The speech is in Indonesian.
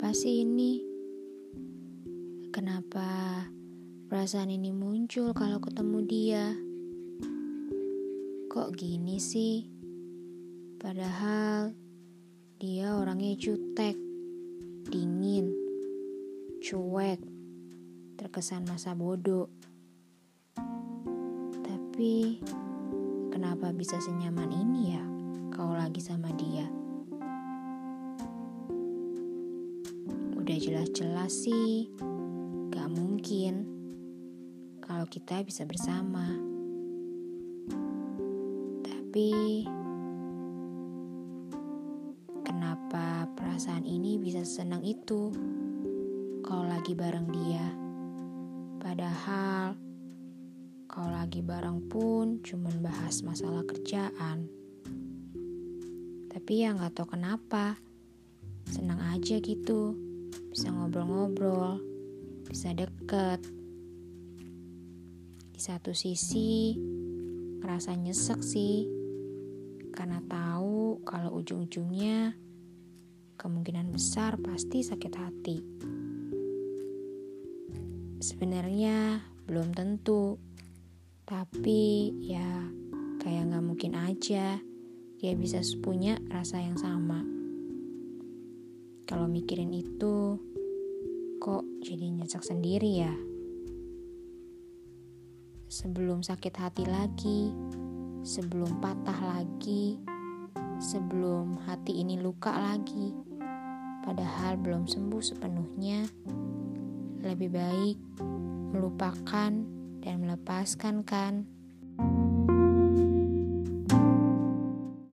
Apa sih ini? Kenapa perasaan ini muncul kalau ketemu dia? Kok gini sih? Padahal dia orangnya jutek, dingin, cuek, terkesan masa bodoh. Tapi kenapa bisa senyaman ini ya kau lagi sama dia? Udah jelas-jelas sih, gak mungkin kalau kita bisa bersama. Tapi kenapa perasaan ini bisa senang itu kalau lagi bareng dia? Padahal kalau lagi bareng pun cuman bahas masalah kerjaan. Tapi ya nggak tahu kenapa, senang aja gitu, bisa ngobrol-ngobrol, bisa deket, di satu sisi, ngerasa nyesek sih, karena tahu kalau ujung-ujungnya kemungkinan besar pasti sakit hati. Sebenarnya belum tentu, tapi ya kayak nggak mungkin aja dia bisa punya rasa yang sama. Kalau mikirin itu, kok jadi nyesek sendiri ya? sebelum sakit hati lagi, sebelum patah lagi, sebelum hati ini luka lagi. Padahal belum sembuh sepenuhnya. Lebih baik melupakan dan melepaskan kan.